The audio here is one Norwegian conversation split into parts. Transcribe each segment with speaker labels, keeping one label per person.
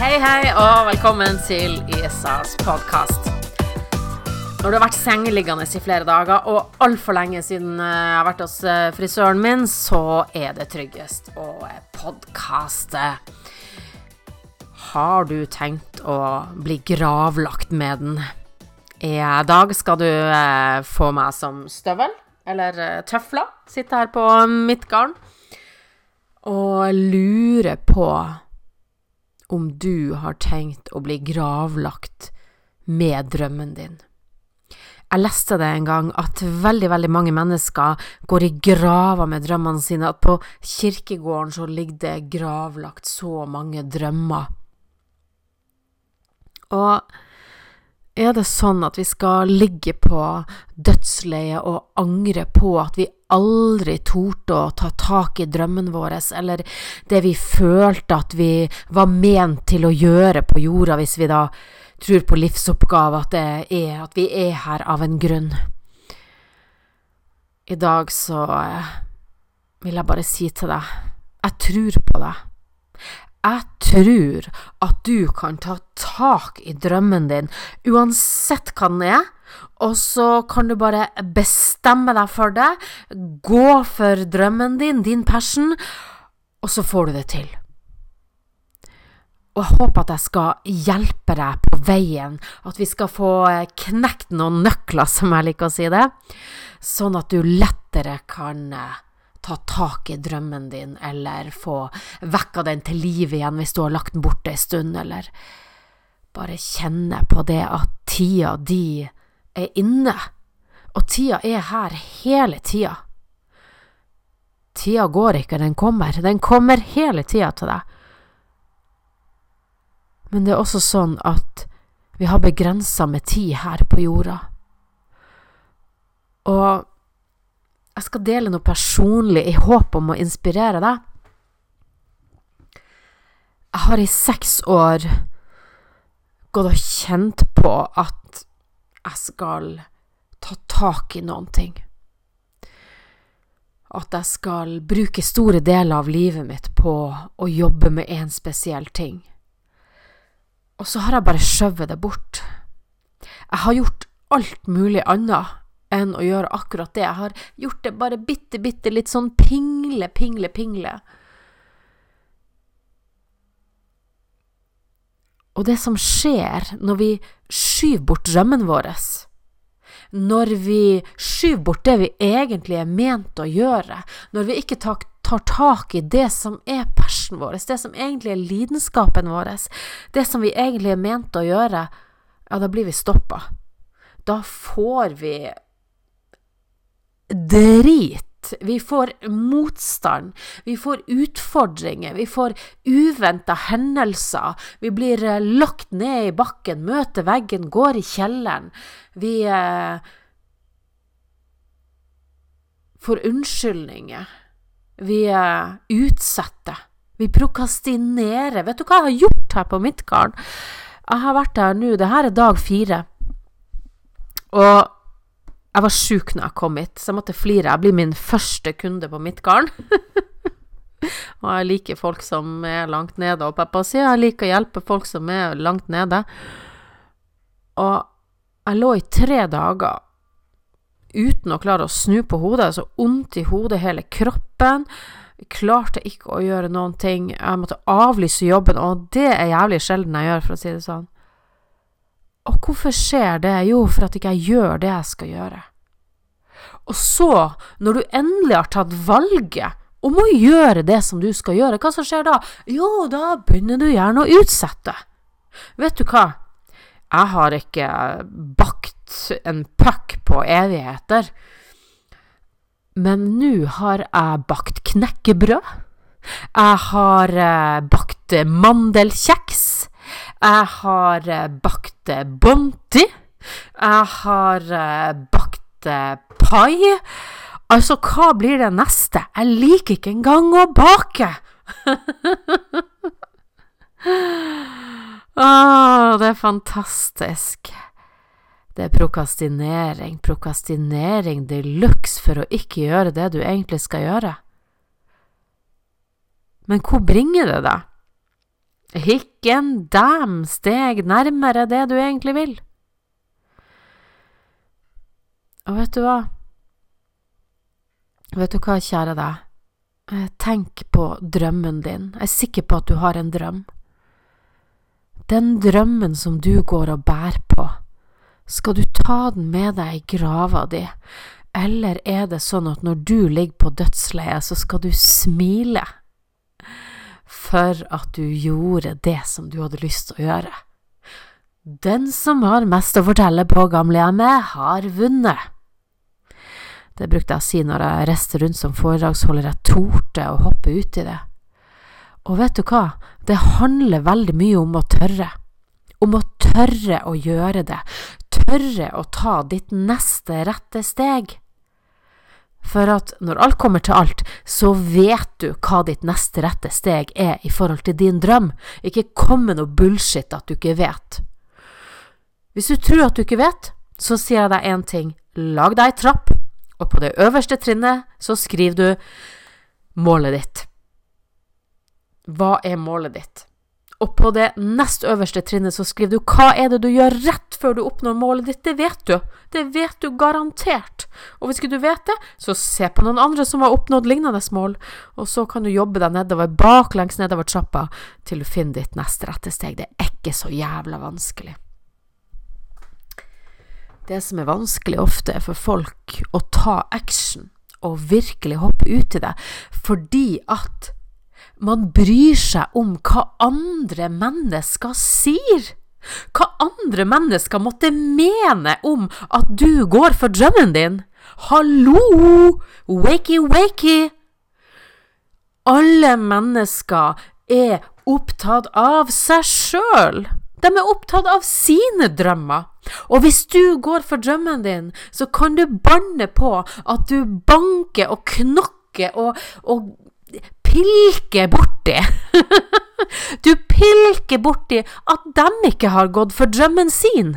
Speaker 1: Hei, hei, og velkommen til Isas podkast. Når du har vært sengeliggende i flere dager, og altfor lenge siden eh, jeg har vært hos eh, frisøren min, så er det tryggest å podkaste. Har du tenkt å bli gravlagt med den? I dag skal du eh, få meg som støvel, eller eh, tøfler. Sitte her på mitt garn og lure på om du har tenkt å bli gravlagt med drømmen din. Jeg leste det en gang at veldig, veldig mange mennesker går i grava med drømmene sine, at på kirkegården så ligger det gravlagt så mange drømmer. Og er det sånn at vi skal ligge på dødsleiet og angre på at vi aldri torde å ta tak i drømmen vår, eller det vi følte at vi var ment til å gjøre på jorda, hvis vi da tror på livsoppgave, at, det er, at vi er her av en grunn. I dag så eh, vil jeg bare si til deg, jeg tror på deg. Jeg tror at du kan ta tak i drømmen din, uansett hva den er, og så kan du bare bestemme deg for det, gå for drømmen din, din passion, og så får du det til. Og jeg håper at jeg skal hjelpe deg på veien, at vi skal få knekt noen nøkler, som jeg liker å si det, sånn at du lettere kan eh, ta tak i drømmen din, eller få vekka den til liv igjen hvis du har lagt den borte ei stund, eller bare kjenne på det at tida di er inne, og tida er her hele tida. Tida går ikke, den kommer, den kommer hele tida til deg. Men det er også sånn at vi har begrensa med tid her på jorda. Og jeg skal dele noe personlig i håp om å inspirere deg. Jeg har i seks år gått og kjent på at jeg skal ta tak i noen ting. At jeg skal bruke store deler av livet mitt på å jobbe med en spesiell ting. Og så har jeg bare skjøvet det bort. Jeg har gjort alt mulig annet enn å gjøre akkurat det. Jeg har gjort det bare bitte, bitte litt sånn pingle, pingle, pingle. Og det som skjer når vi skyver bort drømmen vår, når vi skyver bort det vi egentlig er ment å gjøre, når vi ikke tar, tak i det som er passionen vår, det som egentlig er lidenskapen vår, det som vi egentlig er ment å gjøre, ja, da blir vi stoppa. Da får vi drit. Vi får motstand, vi får utfordringer, vi får uventa hendelser. Vi blir eh, lagt ned i bakken, møter veggen, går i kjelleren. Vi eh, får unnskyldninger. Vi eh, utsetter. Vi prokastinerer. Vet du hva jeg har gjort her på mitt garn? Jeg har vært her nå, det her er dag fire. Og jeg var sjuk når jeg kom hit, så jeg måtte flire. Jeg blir min første kunde på mitt garn. og jeg liker folk som er langt nede. Og pappa sier jeg liker å hjelpe folk som er langt nede. Og jeg lå i tre dager uten å klare å snu på hodet. Så vondt i hodet, hele kroppen. Jeg klarte ikke å gjøre noen ting. Jeg måtte avlyse jobben, og det er jævlig sjelden jeg gjør, for å si det sånn. Og hvorfor skjer det? Jo, for at ikke jeg gjør det jeg skal gjøre. Og så, når du endelig har tatt valget om å gjøre det som du skal gjøre, hva som skjer da? Jo, da begynner du gjerne å utsette. Vet du hva? Jeg har ikke bakt en puck på evigheter. Men nå har jeg bakt knekkebrød. Jeg har eh, bakt mandelkjeks. Jeg har eh, bakt eh, Bonti. Jeg har eh, bakt pai. Altså, hva blir det neste? Jeg liker ikke engang å bake! Å, det er fantastisk. Det er prokastinering, prokastinering de luxe for å ikke gjøre det du egentlig skal gjøre. Men hvor bringer det deg? Ikke en dam steg nærmere det du egentlig vil. Og vet du hva? Vet du hva, kjære deg? Eh, tenk på drømmen din. Jeg er sikker på at du har en drøm. Den drømmen som du går og bærer på, skal du ta den med deg i grava di, eller er det sånn at når du ligger på dødsleiet, så skal du smile for at du gjorde det som du hadde lyst til å gjøre? Den som har mest å fortelle på gamlehjemmet, har vunnet. Det brukte jeg å si når jeg reiste rundt som foredragsholder, jeg torde å hoppe uti det. Og vet du hva, det handler veldig mye om å tørre. Om å tørre å gjøre det, tørre å ta ditt neste rette steg. For at når alt kommer til alt, så vet du hva ditt neste rette steg er i forhold til din drøm. Ikke kom med noe bullshit at du ikke vet. Hvis du tror at du ikke vet, så sier jeg deg én ting. Lag deg ei trapp, og på det øverste trinnet så skriver du målet ditt. Hva er målet ditt? Og på det nest øverste trinnet så skriver du hva er det du gjør rett før du oppnår målet ditt. Det vet du. Det vet du garantert. Og hvis ikke du vet det, så se på noen andre som har oppnådd lignende mål, og så kan du jobbe deg nedover, baklengs nedover trappa, til du finner ditt neste rette steg. Det er ikke så jævla vanskelig. Det som er vanskelig ofte, er for folk å ta action og virkelig hoppe ut i det, fordi at man bryr seg om hva andre mennesker sier. Hva andre mennesker måtte mene om at du går for drømmen din. Hallo! Wakey, wakey! Alle mennesker er opptatt av seg sjøl. De er opptatt av sine drømmer. Og hvis du går for drømmen din, så kan du banne på at du banker og knokker og, og pilker borti. du pilker borti at de ikke har gått for drømmen sin.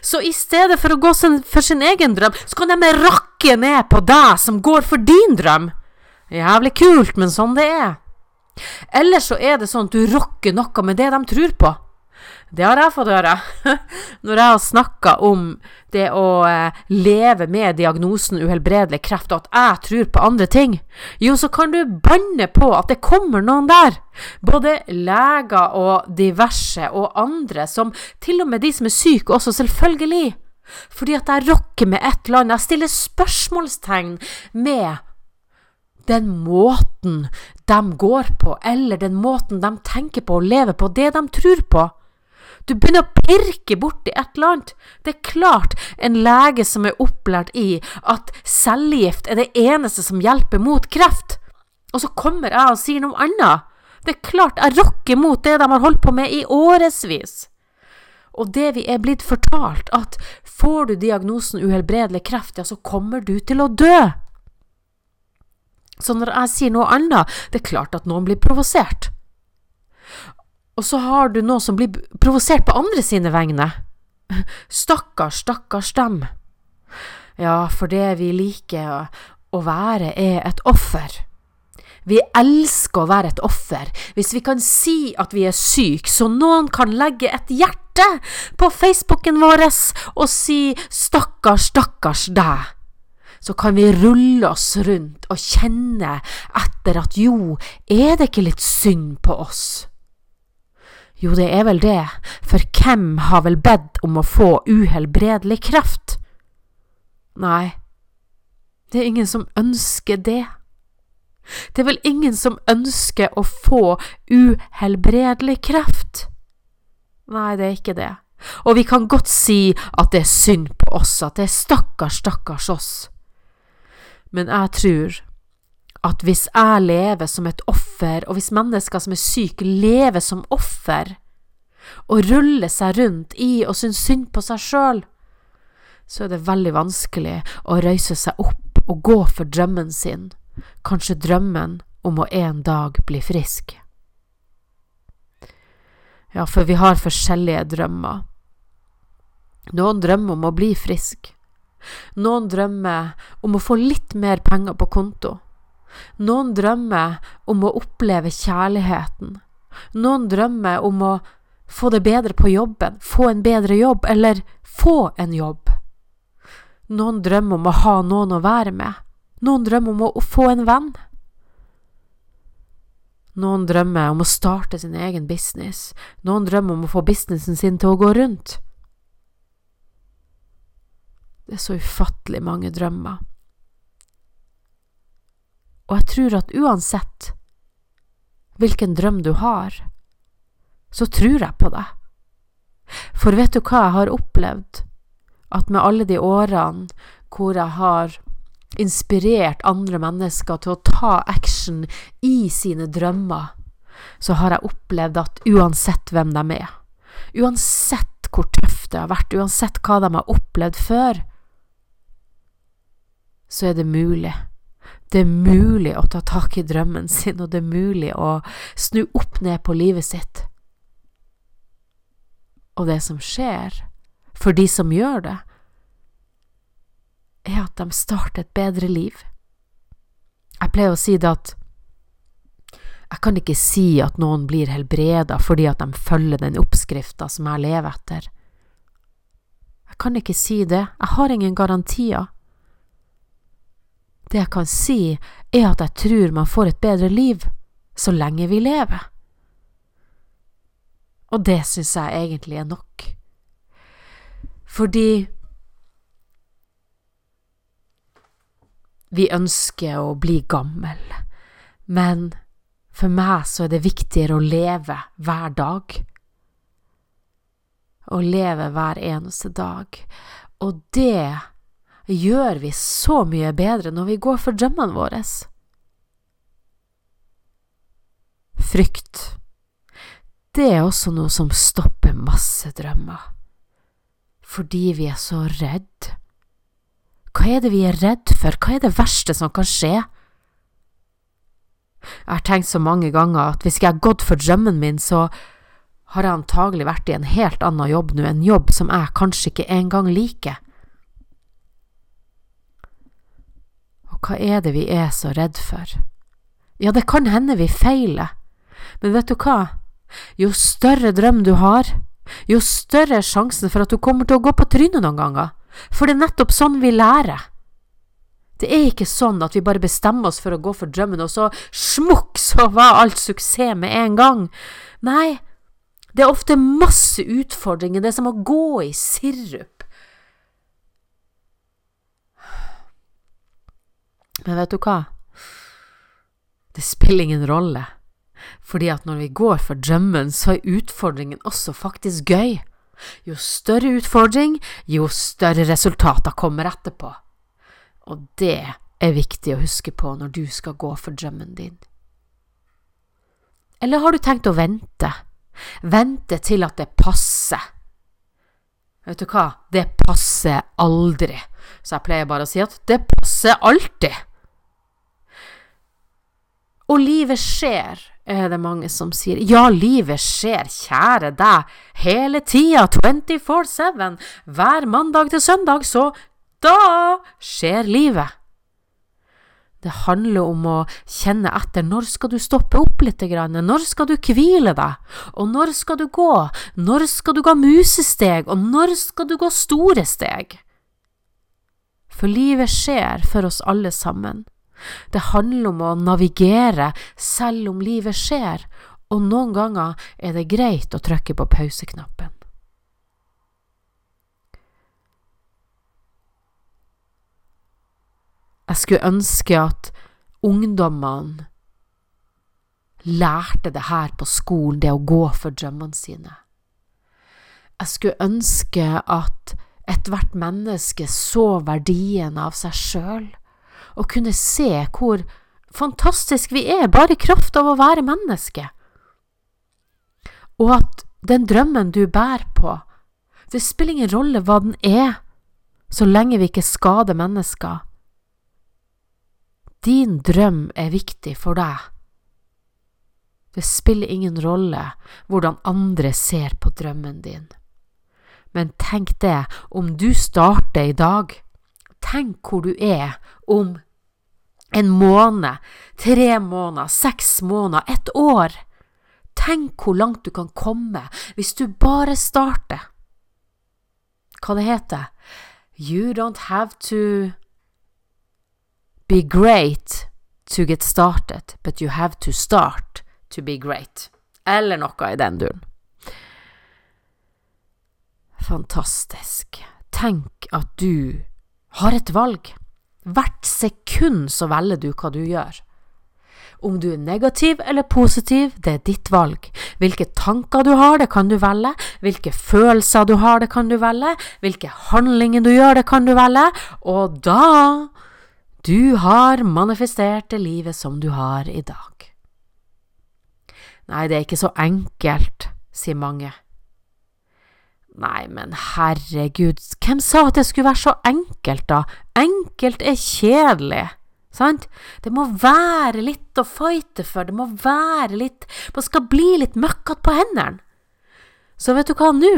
Speaker 1: Så i stedet for å gå for sin egen drøm, så kan de rakke ned på deg som går for din drøm. Jævlig kult, men sånn det er. Eller så er det sånn at du rocker noe med det de tror på. Det har jeg fått høre når jeg har snakka om det å eh, leve med diagnosen uhelbredelig kreft, og at jeg tror på andre ting. Jo, så kan du banne på at det kommer noen der, både leger og diverse og andre, som til og med de som er syke også, selvfølgelig. Fordi at jeg rokker med ett land. Jeg stiller spørsmålstegn med den måten de går på, eller den måten de tenker på og lever på, det de tror på. Du begynner å pirke borti et eller annet. Det er klart en lege som er opplært i at cellegift er det eneste som hjelper mot kreft, og så kommer jeg og sier noe annet. Det er klart jeg rokker mot det de har holdt på med i årevis. Og det vi er blitt fortalt, at får du diagnosen uhelbredelig kreft, ja, så kommer du til å dø. Så når jeg sier noe annet, det er klart at noen blir provosert. Og så har du noe som blir provosert på andre sine vegne. Stakkars, stakkars dem. Ja, for det vi liker å være, er et offer. Vi elsker å være et offer. Hvis vi kan si at vi er syke, så noen kan legge et hjerte på Facebooken vår og si stakkars, stakkars deg, så kan vi rulle oss rundt og kjenne etter at jo, er det ikke litt synd på oss? Jo, det er vel det, for hvem har vel bedt om å få uhelbredelig kraft? Nei, det er ingen som ønsker det. Det er vel ingen som ønsker å få uhelbredelig kraft? Nei, det er ikke det. Og vi kan godt si at det er synd på oss, at det er stakkars, stakkars oss. Men jeg tror at hvis jeg lever som et offer, og hvis mennesker som er syke, lever som offer, og ruller seg rundt i og syns synd på seg sjøl, så er det veldig vanskelig å røyse seg opp og gå for drømmen sin, kanskje drømmen om å en dag bli frisk. Ja, for vi har forskjellige drømmer. Noen drømmer om å bli frisk. Noen drømmer om å få litt mer penger på konto. Noen drømmer om å oppleve kjærligheten, Noen drømmer om å få det bedre på jobben, få en bedre jobb, eller få en jobb. Noen drømmer om å ha noen å være med. Noen drømmer om å få en venn. Noen drømmer om å starte sin egen business. Noen drømmer om å få businessen sin til å gå rundt. Det er så ufattelig mange drømmer. Og jeg tror at uansett hvilken drøm du har, så tror jeg på deg. For vet du hva jeg har opplevd? At med alle de årene hvor jeg har inspirert andre mennesker til å ta action i sine drømmer, så har jeg opplevd at uansett hvem de er, uansett hvor tøft det har vært, uansett hva de har opplevd før, så er det mulig. Det er mulig å ta tak i drømmen sin, og det er mulig å snu opp ned på livet sitt. Og det som skjer, for de som gjør det, er at de starter et bedre liv. Jeg pleier å si det at jeg kan ikke si at noen blir helbreda fordi at de følger den oppskrifta som jeg lever etter. Jeg kan ikke si det, jeg har ingen garantier. Det jeg kan si, er at jeg tror man får et bedre liv så lenge vi lever. Og det syns jeg egentlig er nok. Fordi vi ønsker å bli gammel, men for meg så er det viktigere å leve hver dag. Å leve hver eneste dag. Og det gjør vi så mye bedre når vi går for drømmene våre. Frykt. Det er også noe som stopper masse drømmer. Fordi vi er så redd. Hva er det vi er redd for, hva er det verste som kan skje? Jeg har tenkt så mange ganger at hvis jeg har gått for drømmen min, så har jeg antagelig vært i en helt annen jobb nå, en jobb som jeg kanskje ikke engang liker. Og hva er det vi er så redd for? Ja, det kan hende vi feiler, men vet du hva, jo større drøm du har, jo større er sjansen for at du kommer til å gå på trynet noen ganger. For det er nettopp sånn vi lærer. Det er ikke sånn at vi bare bestemmer oss for å gå for drømmen, og så smukk, så var alt suksess med en gang. Nei, det er ofte masse utfordringer, det er som å gå i sirup. Men vet du hva? Det spiller ingen rolle, fordi at når vi går for drømmen, så er utfordringen også faktisk gøy. Jo større utfordring, jo større resultater kommer etterpå. Og det er viktig å huske på når du skal gå for drømmen din. Eller har du tenkt å vente? Vente til at det passer. Vet du hva, det passer aldri, så jeg pleier bare å si at det passer alltid. Og livet skjer er det mange som sier. Ja, livet skjer, kjære deg, hele tida, 24-7, hver mandag til søndag, så da skjer livet. Det handler om å kjenne etter når skal du stoppe opp litt, når skal du hvile deg, og når skal du gå, når skal du gå musesteg, og når skal du gå store steg? For livet skjer for oss alle sammen. Det handler om å navigere selv om livet skjer, og noen ganger er det greit å trykke på pauseknappen. Jeg skulle ønske at ungdommene lærte det her på skolen, det å gå for drømmene sine. Jeg skulle ønske at ethvert menneske så verdien av seg sjøl og kunne se hvor fantastisk vi er, bare i kraft av å være menneske. Og at den drømmen du bærer på, det spiller ingen rolle hva den er, så lenge vi ikke skader mennesker. Din drøm er viktig for deg. Det spiller ingen rolle hvordan andre ser på drømmen din. Men tenk det, om du starter i dag, tenk hvor du er om en måned, tre måneder, seks måneder, ett år. Tenk hvor langt du kan komme hvis du bare starter. Hva det heter? You don't have to be great to get started, but you have to start to be great. Eller noe i den duren. Fantastisk. Tenk at du har et valg. Hvert sekund så velger du hva du gjør. Om du er negativ eller positiv, det er ditt valg. Hvilke tanker du har, det kan du velge. Hvilke følelser du har, det kan du velge. Hvilke handlinger du gjør, det kan du velge. Og da du har manifestert det livet som du har i dag. Nei, det er ikke så enkelt, sier mange. Nei, men herregud, hvem sa at det skulle være så enkelt, da? Enkelt er kjedelig, sant? Det må være litt å fighte for, det må være litt Man skal bli litt møkkete på hendene. Så vet du hva nå?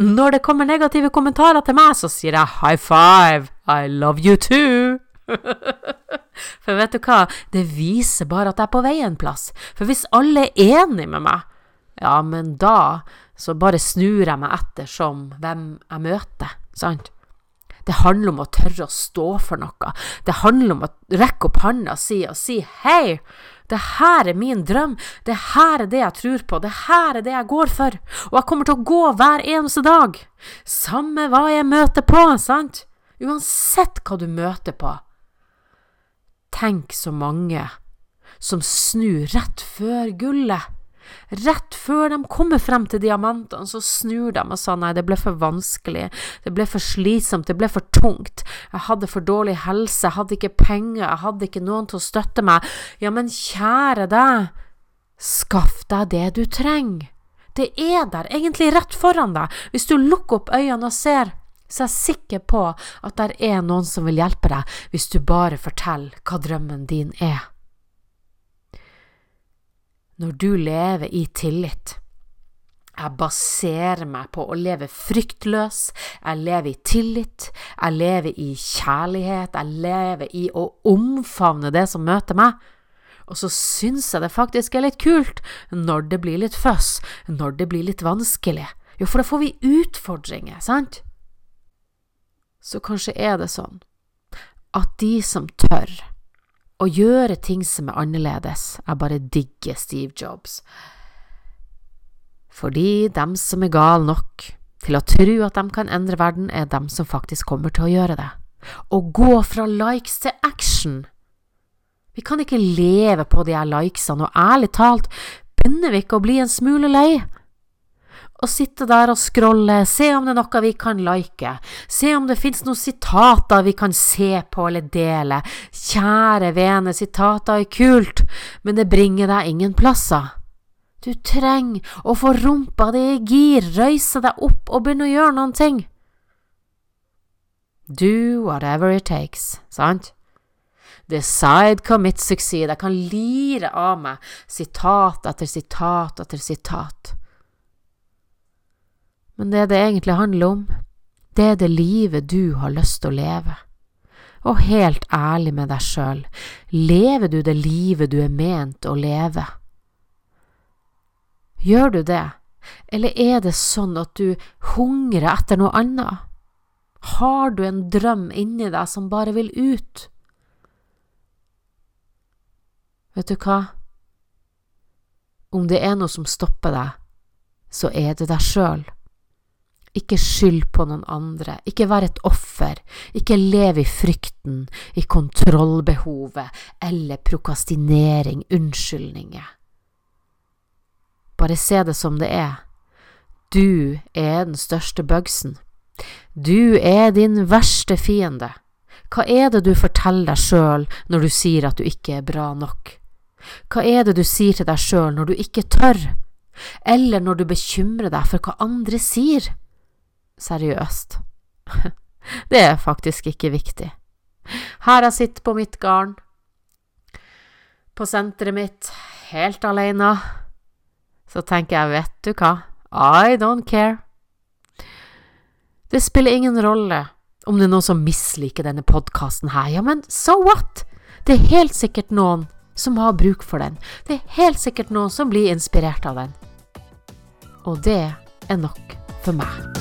Speaker 1: Når det kommer negative kommentarer til meg, så sier jeg high five, I love you too. For vet du hva, det viser bare at jeg er på vei en plass. For hvis alle er enig med meg, ja, men da så bare snur jeg meg etter som hvem jeg møter, sant? Det handler om å tørre å stå for noe. Det handler om å rekke opp handa si og si hei, det her er min drøm, det her er det jeg tror på, det her er det jeg går for, og jeg kommer til å gå hver eneste dag, samme hva jeg møter på, sant? Uansett hva du møter på. Tenk så mange som snur rett før gullet. Rett før de kommer frem til diamantene, så snur de og sa nei, det ble for vanskelig, det ble for slitsomt, det ble for tungt, jeg hadde for dårlig helse, jeg hadde ikke penger, jeg hadde ikke noen til å støtte meg. Ja, men kjære deg, skaff deg det du trenger. Det er der, egentlig rett foran deg. Hvis du lukker opp øynene og ser, så er jeg sikker på at der er noen som vil hjelpe deg, hvis du bare forteller hva drømmen din er når du lever i tillit. Jeg baserer meg på å leve fryktløs, jeg lever i tillit, jeg lever i kjærlighet, jeg lever i å omfavne det som møter meg. Og så syns jeg det faktisk er litt kult når det blir litt føss, når det blir litt vanskelig. Jo, for da får vi utfordringer, sant? Så kanskje er det sånn at de som tør, å gjøre ting som er annerledes. Jeg bare digger Steve Jobs. Fordi dem som er gal nok til å tro at de kan endre verden, er dem som faktisk kommer til å gjøre det. Å gå fra likes til action. Vi kan ikke leve på de her likesene, og ærlig talt begynner vi ikke å bli en smule lei og sitte der og scrolle, se om det er noe vi kan like, se om det finnes noen sitater vi kan se på eller dele. Kjære vene, sitater er kult, men det bringer deg ingen plasser. Du trenger å få rumpa di i gir, røyse deg opp og begynne å gjøre noen ting. Do whatever it takes, sant? Decide, commit, succeed. Jeg kan lire av meg sitat etter sitat etter sitat. Men det det egentlig handler om, det er det livet du har lyst til å leve. Og helt ærlig med deg sjøl, lever du det livet du er ment å leve? Gjør du det, eller er det sånn at du hungrer etter noe annet? Har du en drøm inni deg som bare vil ut? Vet du hva? Om det er noe som stopper deg, så er det deg sjøl. Ikke skyld på noen andre, ikke vær et offer, ikke lev i frykten, i kontrollbehovet eller prokastinering, unnskyldninger. Bare se det som det er. Du er den største bugsen. Du er din verste fiende. Hva er det du forteller deg sjøl når du sier at du ikke er bra nok? Hva er det du sier til deg sjøl når du ikke tør, eller når du bekymrer deg for hva andre sier? Seriøst. Det er faktisk ikke viktig. Her jeg sitter på mitt garn, på senteret mitt, helt alene, så tenker jeg, vet du hva, I don't care. Det spiller ingen rolle om det er noen som misliker denne podkasten her, ja, men so what? Det er helt sikkert noen som har bruk for den. Det er helt sikkert noen som blir inspirert av den. Og det er nok for meg.